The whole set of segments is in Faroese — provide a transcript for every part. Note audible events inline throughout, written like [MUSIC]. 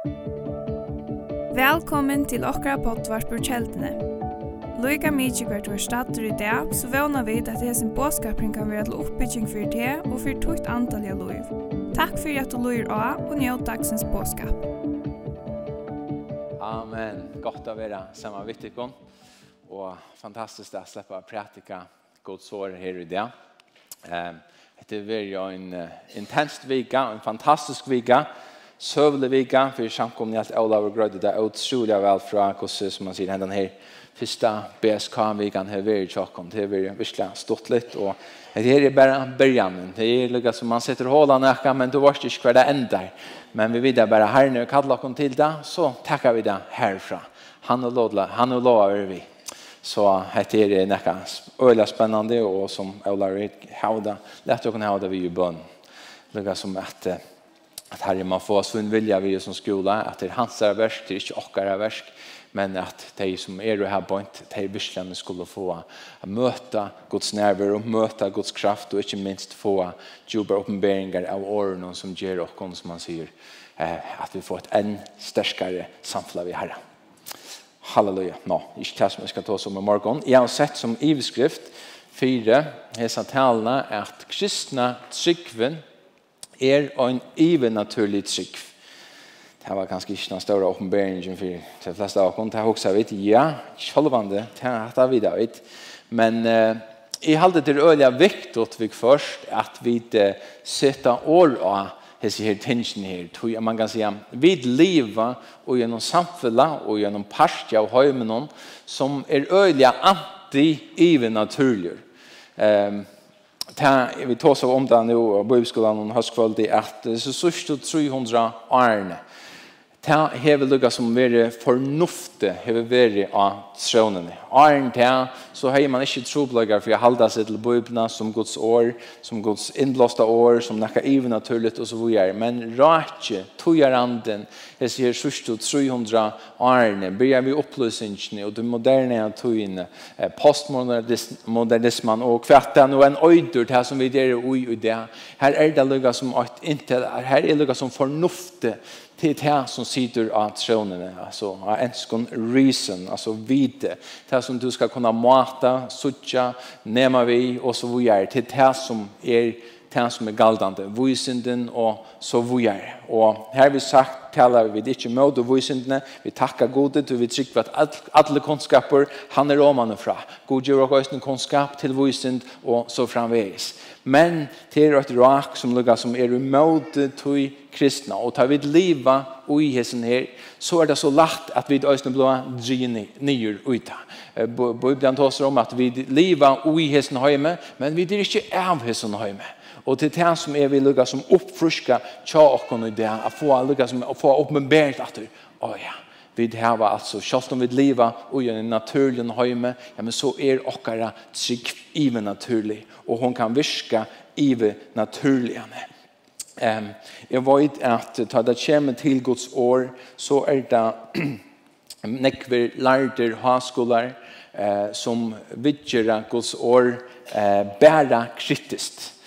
Velkommen til okra pottvarpur kjeldene. Loika mykje hvert var stater i dag, så vana vi at hesen båskapring kan være til oppbygging for det og for tukt antall av loiv. Takk for at du loir av og njød dagsens båskap. Amen. Godt å være sammen med dere. Og fantastisk å slippe å prætika god sår her i dag. Det er veldig en intenst vika, en fantastisk vika søvle vika for samkomne alt Olav og Grødde. Det er utrolig vel fra hvordan, som man sier, hendene her første BSK-vikan har vært i Tjokkom. Det har vært virkelig stått litt, og det her er bare begynnen. Det er lukket som man setter håla nækka, men du vet ikke hva det ender. Men vi vet bare her nå, kallet kom til det, så takker vi det herfra. Han og lova, han og lova er vi. Så dette er nækka øyla spennende, og som Olav Rød hevda, lett å kunne hevda vi i bønn. Lukket som at at herre man får sin vilja vi som skola at det er hans er versk, det er ikke inte er versk, men at de som er här på inte de virkelig skulle få att möta Guds nerver og møte Guds kraft og ikke minst få djupa oppenberinger av årene som gjør och som man sier, eh, att vi får et enn sterskere samfunn vi herre Halleluja. Nå, ikke det som jeg skal ta oss om i morgen. Jeg har sett som iveskrift fire hesa talene at kristne tryggven er en ivenaturlig trygg. Det var kanskje ikke den store åpenberingen for de fleste av oss. Det har også vært, ja, kjølvande, det har vi da vært. Men eh, jeg halte til øye viktig vi først at vi setter år av disse her tingene her. Tog man kan säga, vi lever og gjennom samfunnet og gjennom parstja og høymen som er øye anti-ivenaturlig. Um, ta, vi tar så om det nu, og bøybeskolen og høstskvøld, er at det är så sørste 300 årene ta hever lukka som veri fornufte, hever veri av trånene. Arn ta, så hei man ikkje troblagar for å halda seg til bøybna som Guds år, som Guds innblåsta år, som nekka ivenaturligt og så videre. Men rakje, tojar anden, jeg sier sørst og 300 arne, byrja vi opplysningene og de moderne togene, postmodernismen og kvartan og en øydur til som vi der ui ui det. Her er det lukka som at intel, her er lukka som fornufte, til det som sitter av tronen, altså av enskon reason, altså vite, det som du skal kunna mata, suttja, nema vi og så vidare, til det som er, det som er galdande, vysenden og så vidare. Og her vi sagt, talar vi ikke mød og vysindene, vi takkar godet, og vi trykker at alle kunnskaper, han er åmanen fra. God gjør og øyne kunnskap til vysind, og så framveis. Men det er et rak som lukka som er mød til kristna, og tar vi liva ui hessen her, så er det så lagt at vi øyne blå dryne nyer uita. Bibelen tåser om at vi liva ui hessen høyme, men vi er ikke av hessen høyme. Og til det som er vi lukka som oppfruska tja okkon i det här att få alla som att få uppenbart att oh ja. Vi har alltså självt om vi lever och i en naturlig hemma ja men så är ochkara trygg even naturlig och hon kan viska even naturlig Ehm jag vet att ta det kommer till Guds år så är det [CLEARS THROAT] nekver lärder haskolar eh, som vidgera Guds år eh, bära kritiskt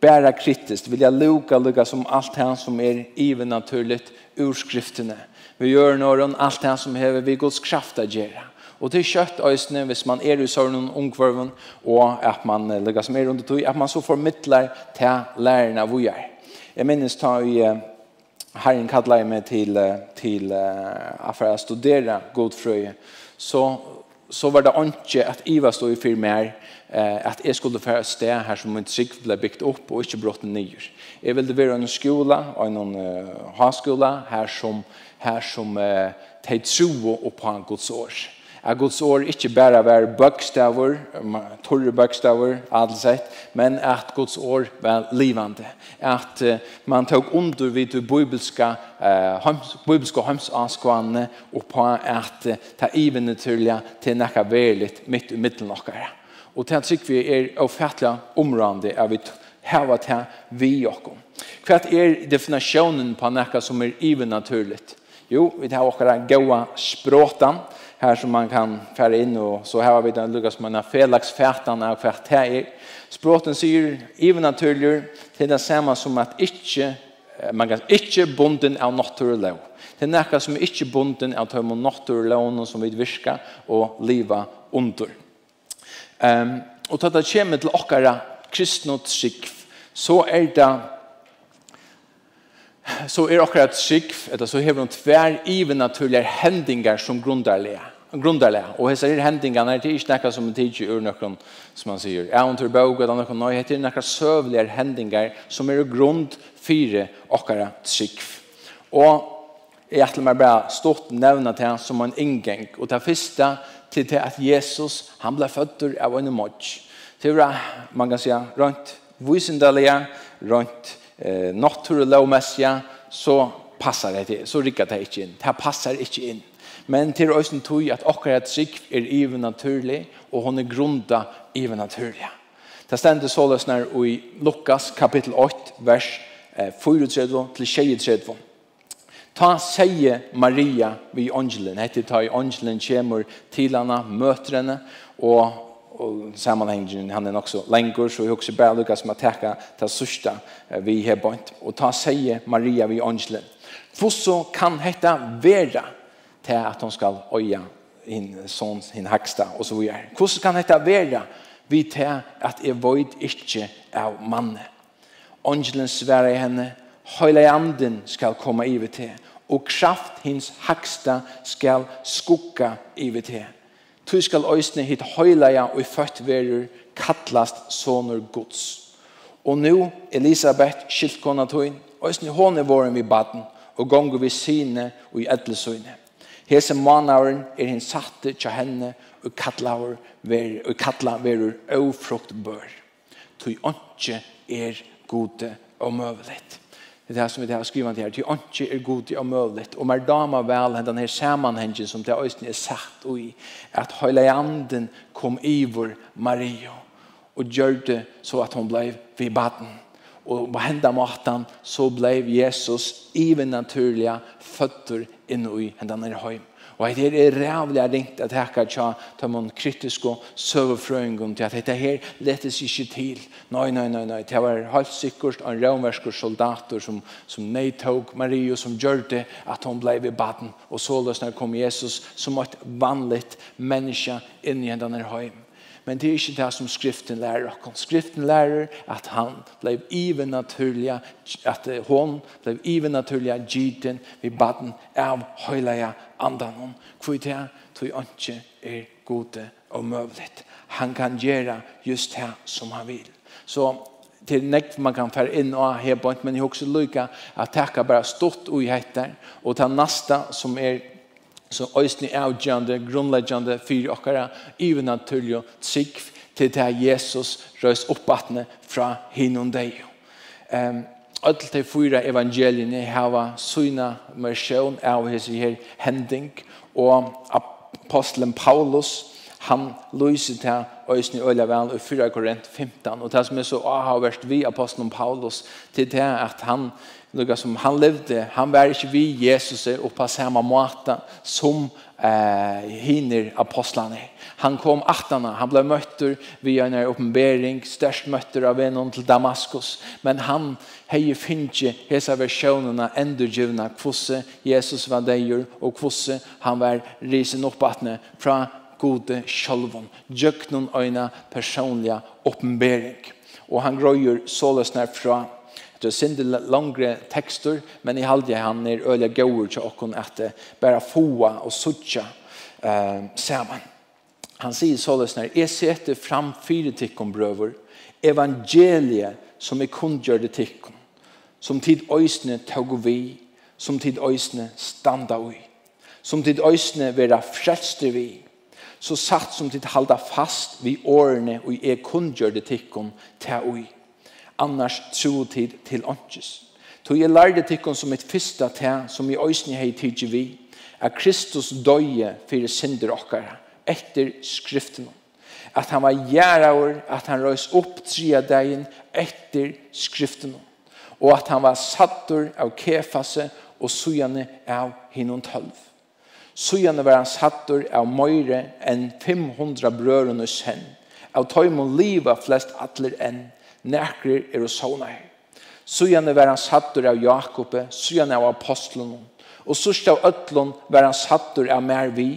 bæra kritiskt, vilja luka, luka som allt han som är even naturligt ur skriftene. Vi gör noen allt han som hever vi Guds kraft att göra. Och till kött ösnen hvis man är i sörnen ungkvarven, och att man luka som er under tog, att man så förmittlar till lärarna vi er. Jeg minnes ta i Herren kallade mig till, till uh, for å studera god fröje. Så, så var det ikke att Iva stod i firmer mig at jeg skulle få et sted her som min trygg ble bygd opp og ikke brått nyer. Jeg ville være en skole og en uh, haskole her som, her som uh, de tro på en gods år. At Guds ord ikke bare var bøkstaver, torre bøkstaver, adelsett, men at Guds ord var livande. At uh, man tog under vid de bibelska, uh, hems, bibelska hemsaskvanene og på at uh, ta naturliga til nekka verligt midt i mitten okkara. Og til at vi er ofertelig områdende er vi hava til vi okkom. Hva er definisjonen på nekka som er ivernaturligt? Jo, vi har okkara gaua språtan, her som man kan fære inn, og så har vi den lukka som en felagsfætan av hva det er. Språten sier ivernaturlig til det samme som at ikke, man kan ikke bonden av naturlov. Det er noe som ikke bonden av tøymo naturlovene som vi virker og liva under. Um, og da det kommer til okkara kristne trygg, så er det så er okkara trygg, eller så hever hun tver ivenaturlige hendingar som grundarlige grundarliga Og hesa er hendingarna er ikkje nekka som en tid ur nokon, som man sier. är hon tur bøg, og nokon nøy, heter några sövliga hendingar som er grund fire okkara trygg. Og Jeg ætler meg bare stort nevna til han som en inngeng. Og det første til til at Jesus, han ble født av en mått. Det var, man kan si, rundt visendelige, rundt eh, naturlovmessige, så passar det til, så rikker det ikke inn. Det passar ikke inn. Men til øyne tog at akkurat trygg er even naturlig, og hun er grunda even naturlig. Det stender så løsner i Lukas kapittel 8, vers 34 til 23. Ta seie Maria vi angelen. Hette ta i angelen kjemur til henne, møter henne, og, og sammanhengen han er nok så lenger, så vi også bare lukkast med å teka til sørsta vi har bønt. Og ta seie Maria vi angelen. For så kan hette være til at hun skal øya in son sin haksta og så vidare. Hur kan hetta vara? Vi tar at jag void inte av manne. Angelen svärar henne, Høyla anden skal komme ive til, og kraft hins haksta skal skugga ivet he. Tu skal øysne hit høyleia og født verur kallast sonur gods. Og nu Elisabeth skiltkona tøyn, øysne hon er våren vi baden, og gongu vi sine og i edlesøyne. Hese manauren er hins satte tja henne og kallar verur, og kalla verur ofrukt bør. Tu ontje er gode og møvelet. Det er det som vi har skrivet her, til åndsje er god og møvlet, og mer dama vel enn denne sammanhengen som det øyne er satt i, at høyleanden kom i vår Maria, og gjør det så at hon ble ved baden. Og på henda matan så ble Jesus even naturliga fötter inne i hendene her høyme. Og det er rævlig ringt at hekka tja ta mun kritisk og søvefrøyngun til at dette her lettes ikke til. Nei, nei, nei, nei. Det var helt sikkert en romersker soldater som, som nei tog Mario som gjør det at hon blei ved baden. Og så løsner kom Jesus som et vanligt menneske inn i denne heim. Men det är ikke det som skriften lär oss. Skriften lærer att han blev even naturliga, att hon blev even naturliga giden vid baden av höjliga andan Hvor För det tror jag inte är gode och møvlet. Han kan göra just det som han vill. Så till nekt man kan fære in och ha bort men jeg har også lykket at att tacka bara stort och i hettar och ta nästa som är som øysni avgjande, grunnleggjande, fyrir okkara, even naturlig, trygg, til det Jesus røys oppbattne fra hinnom deg. Um, Alt de fyra evangeliene hava syna mersjon av hese her hending, og apostelen Paulus han lyser til øyne i øyne vel i 4 Korint 15. Og det som er så avhåverst vi apostelen Paulus til det at han, lukka som han levde, han var ikke vi Jesus og på samme måte som eh, hinner apostlene. Han kom attana, han ble møtter via en oppenbering, størst møtter av en til Damaskus, men han hei finnje hesa versjonene endurgivna kvosse Jesus var deir og kvosse han var risen oppatne fra gode sjølvån, gjøknon øyne personlige oppenbering. Og han grøyer såløsner fra Det er sindi langre tekster, men i halde han er øyla gauur til okkon at bare foa og sutja eh, saman. Han sier såles når jeg setter fram fire tikkum brøver, evangeliet som jeg kundgjør det tikkum, som tid øysene tog vi, som tid øysene standa ui, som tid øysene vera frelste vi, så satt som tid halda fast vi årene og er kun gjør det tikkum ta ui. Annars tro tid til åndkjes. Så jeg lærte tikkun som et fyrsta ta som i òsne hei tidsi vi at Kristus døye fyrir synder okkara etter skriften at han var gjerraur at han røys opp tria dagen etter skriften og at han var sattur av kefase og sujane av hinnon tølv Sujane var han sattur av møyre enn 500 brørene sen. Av tøymon liva flest atler enn, nekrir er og sånei. Søgjane var han sattur av Jakobe, søgjane av apostlen, og sørst av ötlun var han sattur av mer vi,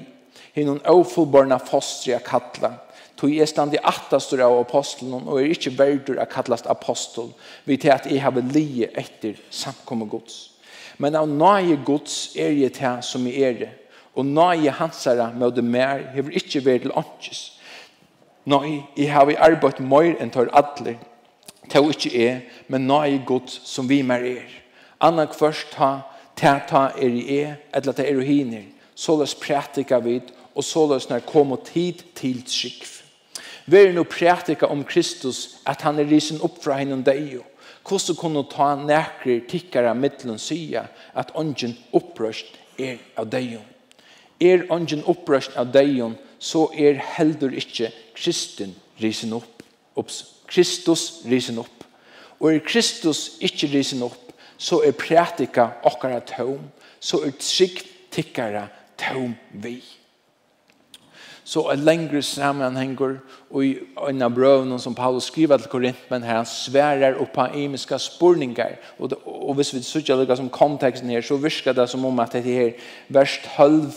hinnon ofullborna fostri av kattla, tog jeg stand i attastor av apostlen, og er ikke verdur av kattlast apostol, vi til at jeg har lie etter samkommet gods. Men av nøye gods er jeg til som jeg er det, og nøye hansara med det mer hever ikke vært til åndkjøs. Nøye, jeg har vi arbeidt mer enn tar atler, det er men nøye godt som vi mer er. Anna først ta, ta ta er i er, eller ta er og hiner, såles prætika vid, og såles når kom og tid til trikv. Vær nå prætika om Kristus, at han er risen opp fra henne deg jo, Hvordan kunne ta nekker tikkere mittelen sya at ånden opprørst er av deg? er ongen opprøst av deion, så er heldur ikkje Kristin risen opp. Ups. Kristus risen opp. Og er Kristus ikkje risen opp, så er prætika okkara tøm, så er trygg tikkara tøm vi. Så er lengre sammenhenger, og i en av brøvene som Paulus skriver til Korintmen her, han sverer opp av imiske spurningar. Og, det, og hvis vi sier det som konteksten her, så virker det som om at det her verst halv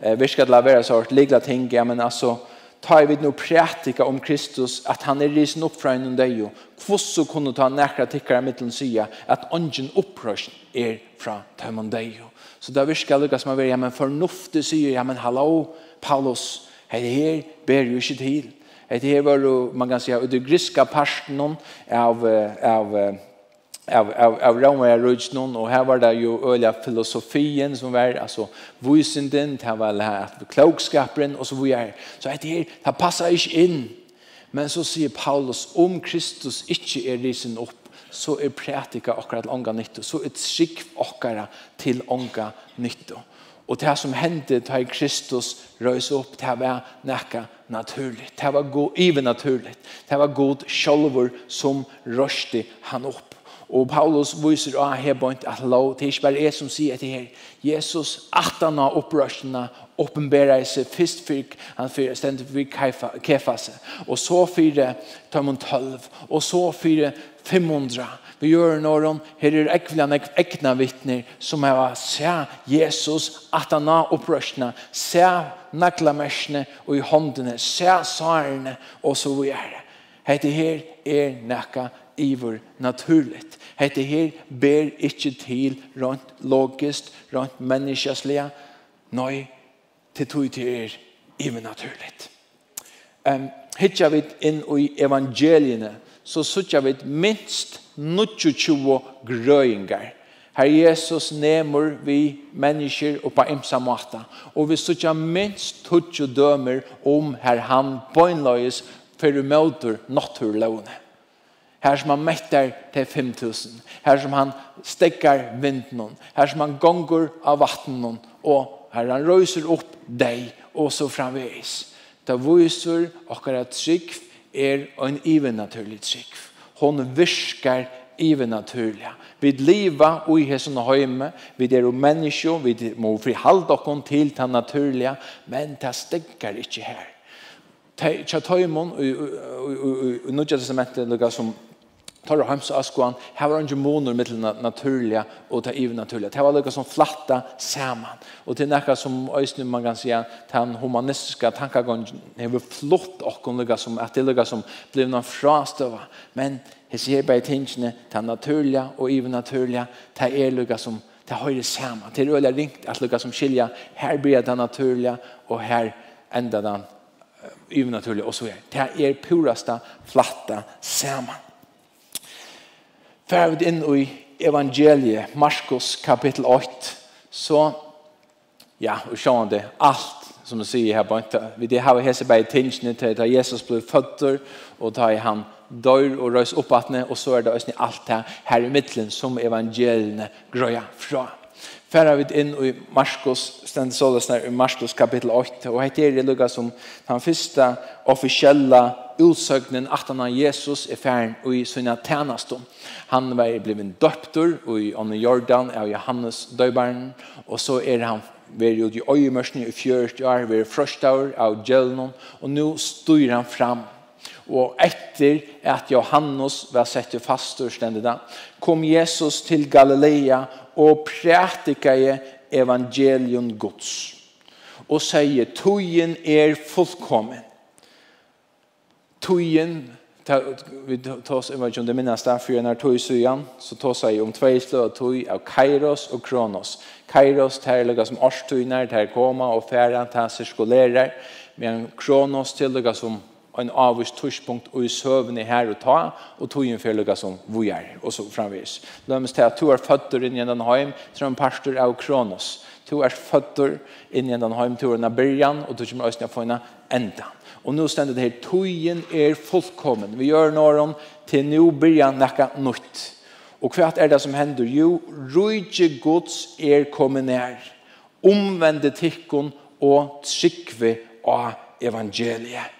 eh, vi ska la så att ligga ting, ja men alltså ta vi nu praktika om Kristus att han är risen upp från en dag och kvosso kunde ta nära tickare mitteln sia att ungen upprörs är från tämmen dag så där vi ska lycka som är ja men förnuftig säger ja men hallo Paulus hej her ber ju inte till Det här var man kan säga, det griska parten av, av, av av, av, av Roma rujtnon, og her var det jo øyla filosofien som var, altså vysinden, det var det her klokskaperen, og så vi er, så att det her, det passer ikke inn. Men så sier Paulus, om Kristus ikke er risen opp, så er prætika akkurat ånga nytto, så er trygg akkurat til ånga nytto. Og det som hendte da Kristus røys opp, det var nekka naturligt. Det var god, even naturligt. Det var god sjolver som røste han opp. Og Paulus viser av her bønt at lov, det er ikke bare jeg som sier etter her. Jesus, at han har opprørsene, åpenberer seg først for han for stendet for kefase, og så fyrer tar man tølv, og så for 500. Vi gjør noen, her er ekvelen ekne vittner som har se Jesus, at han har opprørsene, se naklamersene og i håndene, se sarene, og så vi er det. Hette her er nekka iver naturligt. Hette her ber ikkje til rent logiskt, rent menneskeslige. Nei, til tog til er iver naturligt. Um, Hittja vi inn i evangeliene, så suttja vi minst 22 grøyngar. Her Jesus nemur vi mennesker og på imsa måta. Og vi suttja minst 22 dømer om her han bøgnløyes for møter naturlovene. Her som han mettar til 5000. Her som han stekkar vinden. Her som han gonger av vattnen. Og her han røyser opp deg og så framvis. Da viser okkar at trygg er en ivenaturlig trygg. Hon virkar ivenaturliga. Vi liva i hesson og høyme. vi er jo menneskje, vi må frihalda okkon til ta naturliga, men det stekkar ikkje her. Tja tøymon, og nødja testamentet lukka som tar hams askoan här var en med mellan naturliga och ta even naturliga. Det var lika som flatta samman. Och det näka som ösnen man kan säga den humanistiska tankegången är flott och kon lika som att det lika som blev någon frastöva. Men det ser bara tingene den naturliga och even naturliga det är lika som det höjer samman. Det är öliga ringt att lika som skilja här blir det naturliga och här ända den even naturliga och så är det. Det är purasta flatta samman fer vi inn i evangeliet, Markus kapitel 8, så, ja, og sjående, alt som du sier her, bare, vi det har vi hese bare tingene til da Jesus ble føtter, og da han dør og røys opp og så er det også alt det her i midtelen som evangeliene grøyer fra. Færa vi inn i Marskos, stendet sålesner i Marskos kapitel 8, og heit er det lukka som den første offisiella utsøgnen at han av Jesus er færen og i sina tænastum. Han var blivit døptur og i Anne Jordan av Johannes døybaren, og så er han vært ut i øyemørsene i 40 år, vært frøstaur av Gjellnon, og nå styr han fram og etter at Johannes var sett fast og stendet da, kom Jesus til Galilea og prætikaje evangelion Guds. Og sier, tøyen er fullkommen. Tøyen, ta, vi tås, jeg vet ikke om det minnes der, for når tøy søyan, så tås jeg om tvei slå av tøy av Kairos og Kronos. Kairos, det er som årstøyner, det er koma og færa, det er sirkulerer, men Kronos til lukka som en avvist tushpunkt og i søvne her og ta, og tog en fyrløkka som vi er, og så framvis. Lømmes til at to er føtter inn i den heim, som en pastor av Kronos. To er føtter inn i den heim, to er en byrjan, og to kommer østene å få en enda. Og nå stender det her, togjen er fullkommen. Vi gjør noen til nå byrjan nekka nytt. Og hva er det som hender? Jo, rujtje gods er kommet nær. Omvende tikkun og trykve av evangeliet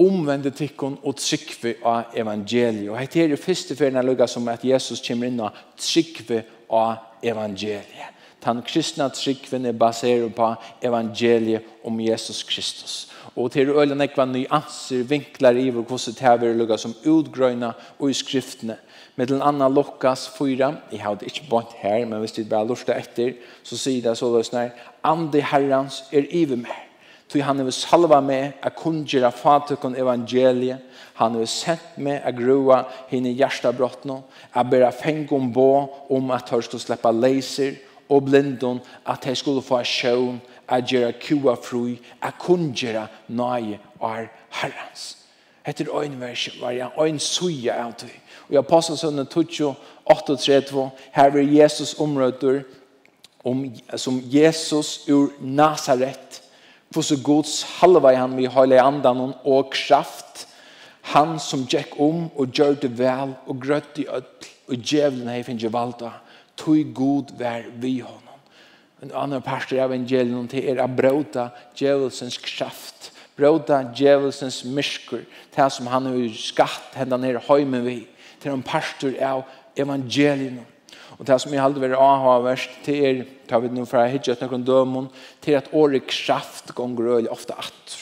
omvende tikkun og tryggve av evangeliet. Og hette er i første ferien jeg lukket som at Jesus kommer inn og tryggve av evangeliet. Den kristne tryggven er baseret på evangeliet om Jesus Kristus. Og til øyne nekva nyanser, vinklar i hvor hvordan det er lukka som utgrøyna og i skriftene. Med den andre Lukas 4, jeg har det ikke bort her, men hvis det bare lurer etter, så sier det så løsner, Andi Herrans er iver mer Tui han hefur salva me a kungjera fatukon evangeliet. Han hefur sent me a grua hinn i hjertabrottno. A bera fengum bo om at hørst å sleppa leiser og blindon at hei skulle få a sjøvn a gjera kua frui a kungjera nai ar herrans. Hette er ein vers, var jeg ein suja av tui. Og i Apostelsønnen 8.32 her vil Jesus omrødder om, som Jesus ur Nazaret hvordan Guds i han vi høyla i andan og kraft, han som gikk om og gjør det vel og grøtt i ødel og djevelen hei finnes valda, tog god vær vi honom. En annen parster av evangelien til er a bråta djevelsens kraft, bråta djevelsens mysker, til som han har skatt henda nere høymen vi, til en pastor av evangelien. Og det som jeg aldri vil ha verst til er tar vi nu fra hitje etter noen dømon, til at året kraft gonger øyelig ofte at.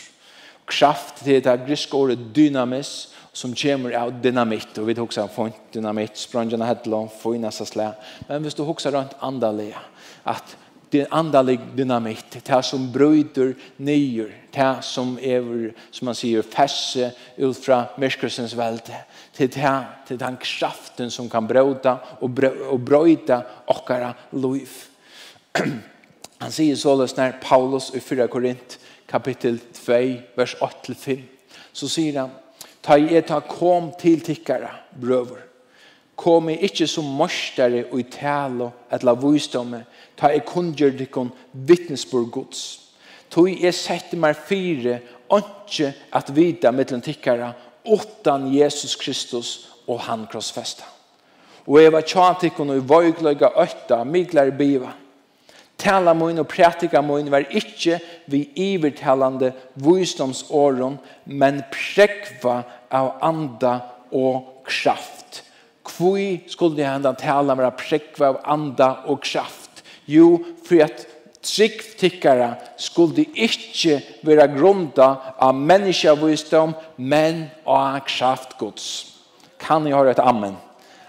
Kraft til det griske året dynamis, som kommer av dynamitt, og vi husker om dynamitt, sprangene hedlån, foinasa slä, men hvis du husker rundt andaliga at det andalig dynamitt, det som bryter nyer, det som er, som man sier, fesse ut fra myskelsens velde, til det, til den kraften som kan bråta og, og brøyta okkara liv. [CLEARS THROAT] Han sier således når Paulus i 4 Korint kapittel 2 vers 8-5 så sier han Ta i et kom til tikkara, brøver. Kom i ikkje som morstare og i tale etla vysdomme. Ta i kundgjør dikkon vittnesbord gods. Tog jeg sette meg fire, ikke at vita mittlen tikkara, utan Jesus Kristus og han krossfesta. Og jeg var tjatikon og i vøygløyga øtta, miglar biva tala mun og prætika mun var ikkje vi ivertalande visdomsåren, men prekva av anda og kraft. Kvui skulle henda tala med prekva av anda og kraft. Jo, for at tryggtikkara skulle ikkje vera grunda av menneskevisdom, men av kraftgods. Kan ni høre et amen?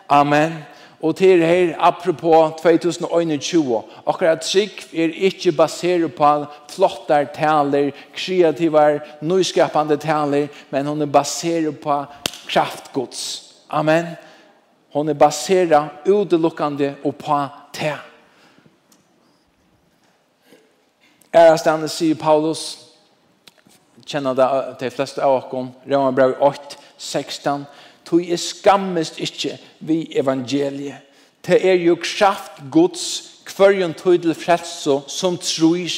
Amen. Og til her, apropos 2021, akkurat trygg er ikke baseret på flottar taler, kreativar, nyskapande taler, men hon er baseret på kraftgods. Amen. Hon er baseret utelukkande og på te. Ærastande sier Paulus, kjenner det til fleste av oss, Rømmerbrev 8, 16, tog jeg skammest ikke vi evangeliet. Det er jo kraft gods kvørjen tog til frelse som tror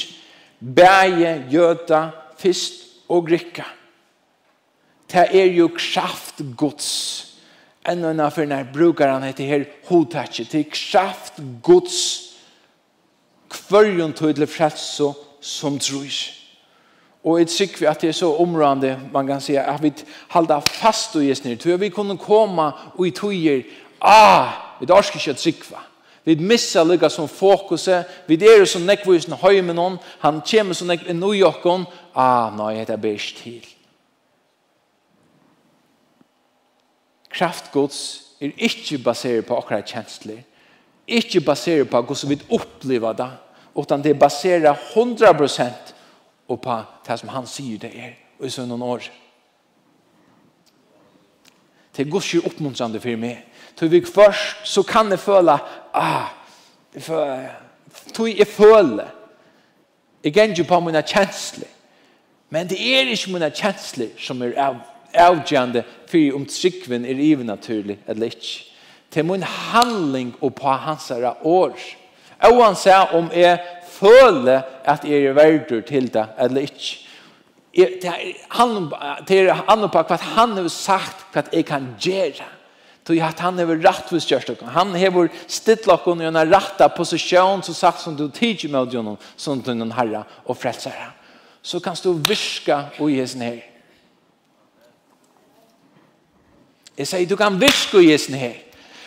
bæge jøda, fist og grikka. Det er jo kraft gods enn og enn for når brukar han etter her hodtatje er kraft gods kvørjen tog til frelse som tror Og jeg tykker at det er så områdende, man kan si, at vi holder fast og gjesner, til vi kunne komme og i tøyer, ah, vi dør ikke at tykker. Vi misser lukka som fokuset, vi er som nekvisen høy med noen, han kommer som nekvisen i jokken, ah, nei, det er best til. Kraftgods er ikke basert på akkurat kjensler, ikke basert på hvordan vi opplever det, utan det er basert 100% og på det som han sier det er i sånne noen år. Det er godskjør oppmuntrande for meg. Til vi først så kan jeg føle ah, til jeg føler jeg ganger på mine kjensler men det er ikke mine kjensler som er av avgjørende for om tryggven er even naturlig eller ikke. Det er min handling og på hans år. Og han sier om jeg føle at jeg er verdur til det, eller ikke. Jeg, det er han, på hva han har sagt, hva jeg kan gjøre. Tog at han har rett for størst Han har stilt dere i en rett posisjon som sagt som du tidser med honom som du er herre og frelser. Så kan du virke og gjøre her. Jeg sier, du kan virke og gjøre her.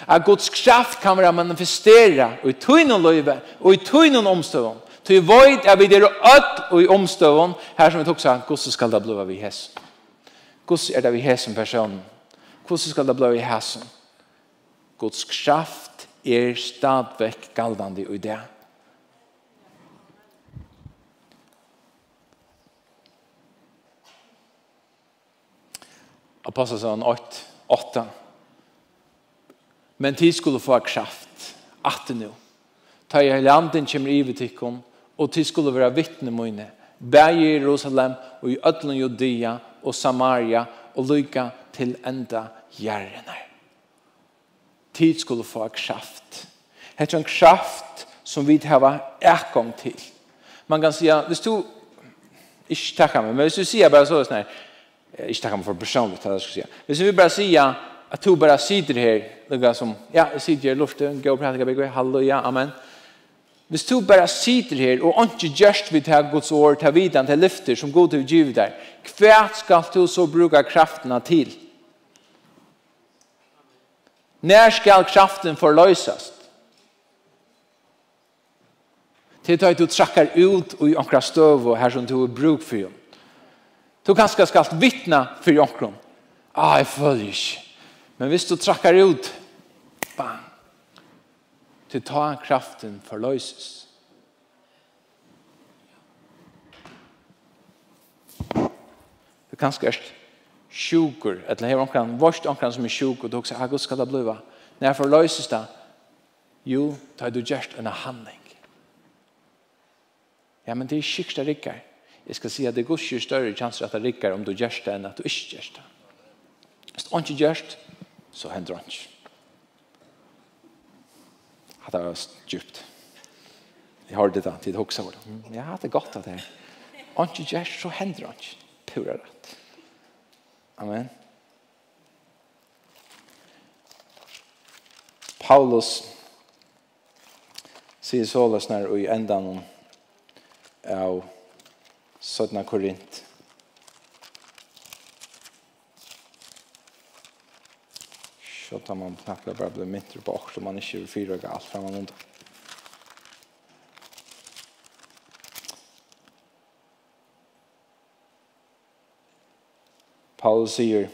At Guds kraft kan være manifestera og i tøyne løyve og i tøyne omstøvån. Så vi vet at vi er ødt og i omstøvån her som vi tok seg, hvordan skal det bli vi hæs? Hvordan er det vi hæs som person? Hvordan skal det bli vi hæs? Guds kraft er stadvekk galdande i det. Apostelsen 8, 8 Men tid skulle få kraft, at nu. Ta i helanden kommer i vitikken, og tid skulle være vittne mine. Bæg i Jerusalem, og i ødlen Judea, og Samaria, og lykka til enda gjerne. Tid skulle få kraft. Det er en kraft som vi har ekkom til. Man kan säga, hvis du ikke takker meg, men hvis du sier bare så, sånn her, ikke takker meg for personligt, det skal si. Hvis vi bare sier, att du bara sitter här lugga som ja, jag sitter i luften, gå och prata bägge, halleluja, amen. Hvis du bara sitter her og ikke just vi til Guds år, ta vidan til lyfter som god till givet deg, hva skal du så bruka kraftene til? När skal kraften forløses? Til at du trakker ut i omkring støv og her som du är bruk for dem. Du kanskje skal vittne for omkring. Ah, jeg føler ikke. Men hvis du trakkar ut, bang, til ta kraften forløses. Du kan skørst sjukur, eller her omkran, vorst omkran som er sjuk, og du også, ah, skal det bliva? Når forløses det, jo, da er du gjerst en handling. Ja, men det er kyrksta rikkar. Jeg skal si at det er gos større chanser at det rikkar om du gjerst det enn at du ikke gjerst det. Hvis du ikke gjerst så hender han ikke. At det var djupt. Jeg har det da, til det også var det. Ja, det er godt at det er. Han ikke gjør, så hender han ikke. Pura rett. Amen. Paulus sier såles når i enda noen av 17 Korint budskap där man knappt bara blir mindre på och man inte fyra allt fram och undan. Paulus sier,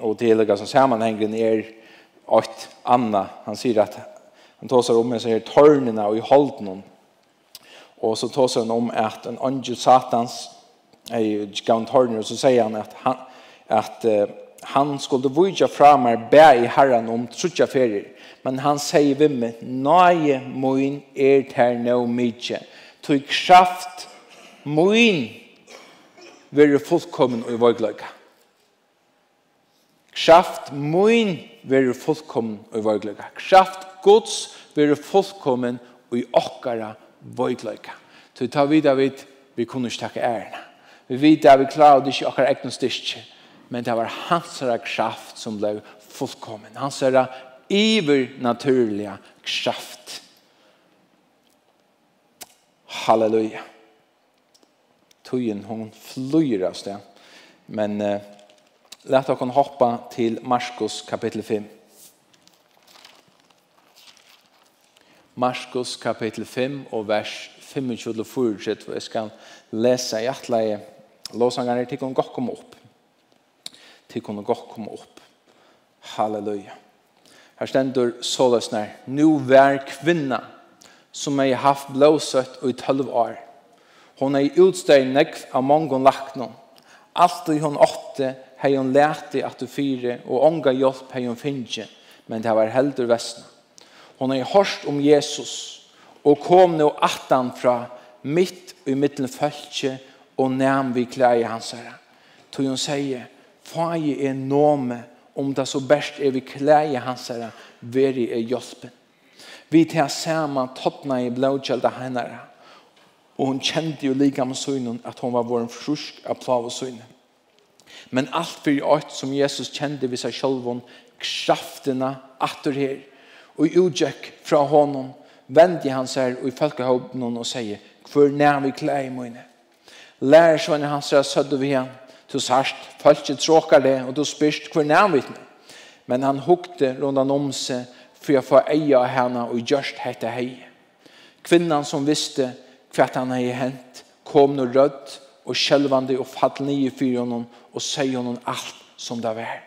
og det hele som sammanhengen er åt Anna, han sier at han tåsar om en sånn her tørnene og i holden og så tåsar han om at en angel satans er en tørnene, og så sier han at, han, at uh, han skulle vujja fra meg bæ i herran om trutja ferier, men han sier vi meg, nøye moin er ter no mykje, tog kraft moin være fullkommen og i vågløyga. Kraft moin være fullkommen og i. Kraft gods være fullkommen og i okkara vågløyga. Tog ta vidar vid, vi kunne ikke takke ærena. Vi vet at vi klarer det ikke okkara egnu styrke men det var hans kraft som blev fullkommen. Hans övernaturliga kraft. Halleluja. Tujen hon flyr av sted. Men eh, lät oss hoppa till Marskos kapitel 5. Marskos kapitel 5 og vers 25-24. Jeg skal lese i atleie. Låsangene til å gå om opp til kunne godt komme opp. Halleluja. Her stender såløsner. Nu vær kvinna som jeg har haft blåsøtt i tølv år. Hon er utstøy nekv av mange laknån. Alt i hon åtte hei hon lærte at du fyre, og ånga hjelp hei hon finne, men det var heldur vestna. Hon er hørst om Jesus, og kom nå attan fra mitt i mittlen følge, og nærm vi klær i hans herre. Tog hon sier, fai er nome, om det så best er vi klei hans herre, veri er jospen. Vi tar saman tottna i blåkjelda hennare, og hun kjente jo lika med synen at hun var vår frusk av plav og synen. Men alt for i alt som Jesus kjente vi seg selv om, kraftene atter her, og utgjekk fra honom, vendi han seg og i folkehåpen og sier, hvor nær vi klei i mine. Lær sånne hans herre sødde vi henne, Du sørst, folket tråkar det, og du spyrst hver vi Men han hukte rundan om seg, for jeg får eie av henne og gjørst hette hei. Kvinnan som visste hva han hei hent, kom nå rødt og skjelvande og fatt nye fyr honom og sier honom alt som det var.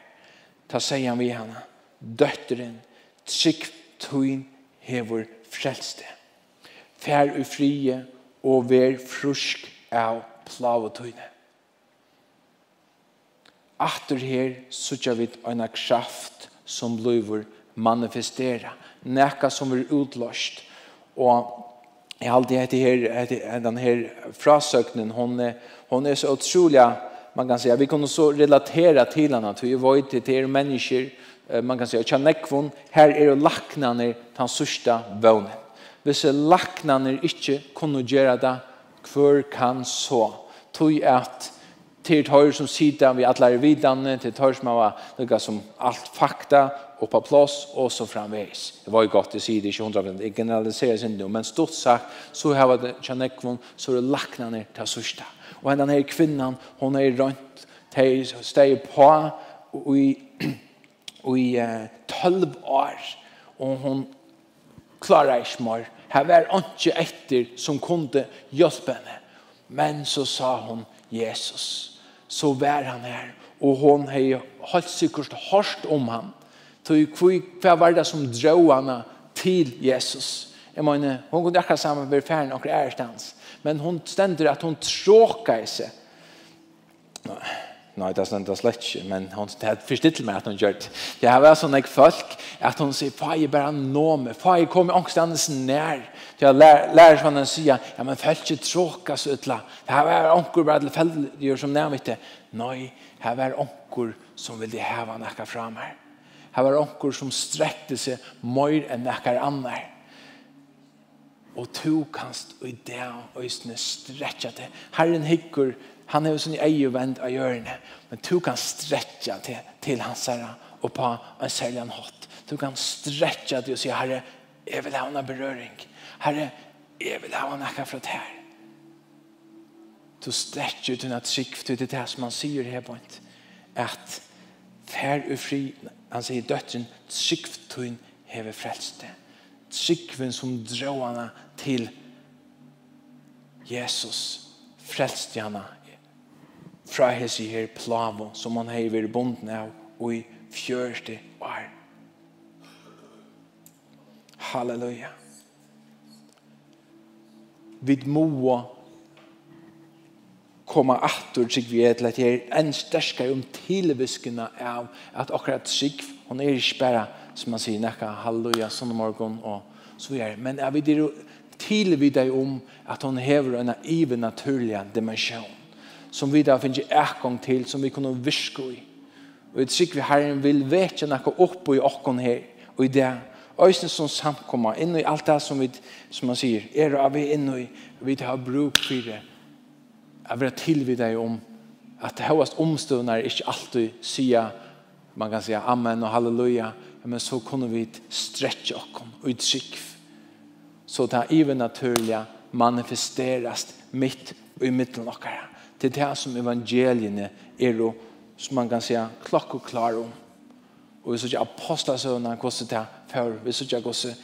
Ta sier han vi henne, døtteren, trygg tøyn hever frelste. Fær ufrie og vær frusk av plavetøyne atter her sutja vit eina kraft som blivur manifestera, nekka som er utlåst. Og jeg har alltid hette her, hette den her frasøknen, hon er, hon er så utrolig, man kan säga, vi kunne så relatera til henne, at vi var ute til människor man kan säga, tjanekvon, her er det laknaner den sørste vånen. Hvis laknaner inte kunde göra det, hver kan så? Tog at til tøyr som sitter vi alle er vidane, til tøyr som var noe som alt fakta og på plass, og så framveis. Det var jo godt, att sier det ikke hundra, jeg generaliserer sin det, men stort sagt, så har vi Tjanekvon, så er det lakna ned til sørsta. Og henne her kvinnan, hon er rønt, steg på, og i, og i tølv år, og hon klarer ikke mer. Her var ikke etter som kunde hjelpe henne. Men så sa hon, Jesus, så var han her. Og hon har helt sikkert hårst om ham. Så hva var det som drog henne til Jesus? Jeg mener, hun kunne akkurat sammen være ferdig noen ærestans. Men hun stender at hun tråka i seg. Nei, det stender slett ikke, men hun forstod til meg at hun gjør det. Det har vært sånn jeg folk, at hun sier, «Fai, bare nå meg. Fai, jeg kommer angstandens nær till lärare som han säger ja men fältet tråkas utla det här var onkor bara till gör som nämnt inte nej här var onkor som ville häva näka fram här här var onkor som sträckte sig mer än näka annar og to kanst og i det øsne stretja til. Herren hikker, han er jo sånn i eie vend av hjørne, men to kan stretja til, til hans herre og på en særlig hatt. Du kan stretja til å si, herre, jeg vil ha en berøring. Herre, jeg vil ha noe fra det her. Du stretcher til at sikt til det som han sier her på en. At fær og fri, han sier døtteren, sikt til heve frelste. Sikven som dråene til Jesus frelste henne fra hese her plavo som han hever bonden av og i fjørste år. Halleluja. Halleluja vi må komma attur sig vi et lett her en sterskare om tilviskene av at akkurat sig hon er ikke bare som man sier nekka halleluja sånn morgon og så vidare. Men jeg vil dere tilvide om at hon hever en ivernaturlig dimensjon som vi da finner ekong til som vi kunne virke i og jeg tror vi herren vil vekje nekka opp i okkon her og i det Øysen som samkomma, inn i alt det som, vi, som man sier, er av vi inn i, vi har bruk for det. Jeg vil tilvide deg om at det høyest omstående er ikke alltid sier, man kan si amen og halleluja, men så kunne vi stretche oss og utsikv. Så det er even naturlig manifesteres mitt og i midten av dere. Det er det som evangeliene er, som man kan si, klokk og klar om. Og vi så ikke apostlasøvnene hvordan det er før. Vi så ikke hvordan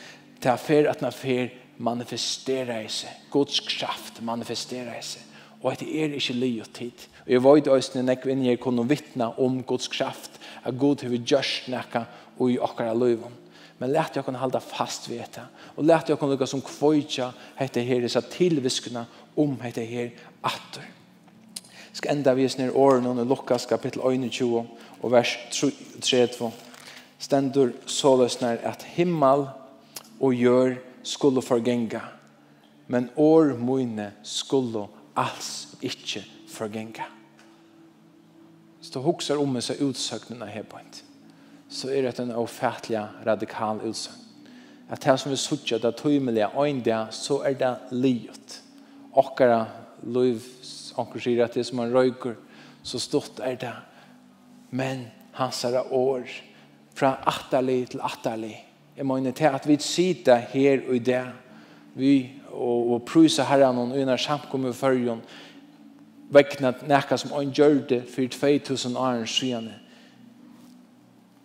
det er før at det er manifestera manifesterer i seg. Guds kraft manifesterer i seg. Og at det er ikke liv og tid. Og jeg var i døsene når jeg er kunne vittne om Guds kraft. At Gud har gjort noe og i akkurat livet. Men lät jag kunna hålla fast vid det. Och lät jag kunna lycka som kvöjtja heter här dessa tillviskna om heter här attor. Ska ända vi oss ner åren under Lukas kapitel 21 och vers 32 stendur såløsner at himmel og gjør skulle forgenga, men år mine skulle alls ikke forgenga. Så du hokser om disse utsøkningene her på en så er det en ofertelig radikal utsøkning. At her som vi sutja det tøymelige øyn så er det livet. Okkara liv, onker sier at det er som han røyker, så stort er det. Men hans er år, fra atterlig til atterlig. Jeg mener til at vi sitter her og i det, vi og, og prysa herren og under samkommet førjon, vekkene nekka som han gjør det for 2000 år siden.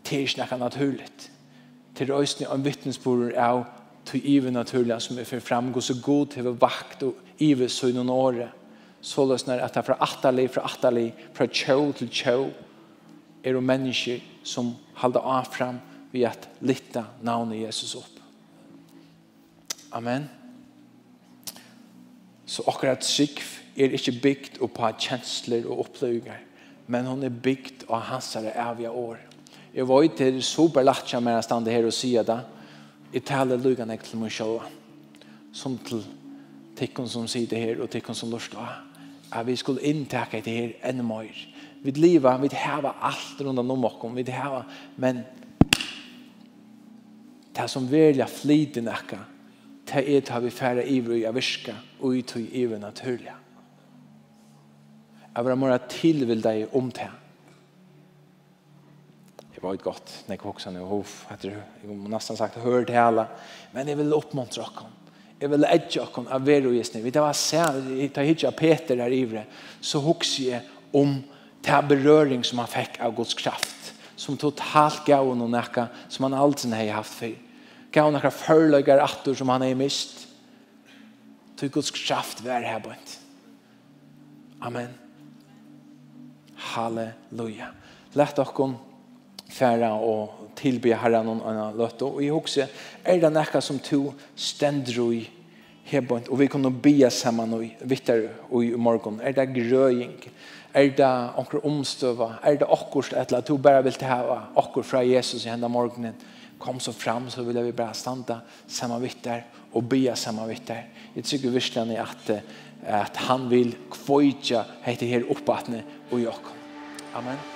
Det er ikke nekka naturligt. Det er også en vittnesbord av til ive naturliga som er for framgå så god til å vakt og ive så i noen året. Så løsner at det er fra atterlig, fra atterlig, fra tjå til tjå, er det mennesker som halda av fram vi at lytta navnet Jesus opp. Amen. Så akkurat sikv er ikke bygd på kjensler og opplevelser, men hon er bygd av hans evige år. Jeg var ikke superlatja som å stande her og sier det. Jeg taler lugene til meg selv, som til tikkene som sitter her og tikkene som lørst av. At vi skulle inntakke det her enda mer vi lever, vi har allt runt om oss, vi har, men det som velja flit i nekka, det er det vi færre iver jag viska og i tog iver naturliga. Jeg vil ha tilvilda i om det. Det var ett gott, när jag också nu, hof, etter, jeg nästan sagt, hör til alla, men jeg vill oppmuntra oss. Jeg vil edge oss av veru i snitt. Vi tar hitja Peter her ivre, så hoksa jeg om till beröring som han fick av Guds kraft som totalt gav honom näka som han aldrig har haft för gav honom några förlögar attor som han har mist. Till Guds kraft var här på Amen. Halleluja. Lätt oss færa og tilby herren og anna løtt. Og jeg husker, er det noe som to stendrui hebont och vi kunde be samman och vittar och i morgon är det gröjing är det onkel omstöva är det akkurst att la to bara vill ta ha akkur från Jesus i hända morgonen kom så fram så vill vi bara stanna samman vittar och be samman vittar jag tycker verkligen är att att han vill kvöja heter här uppåtne och Jakob amen.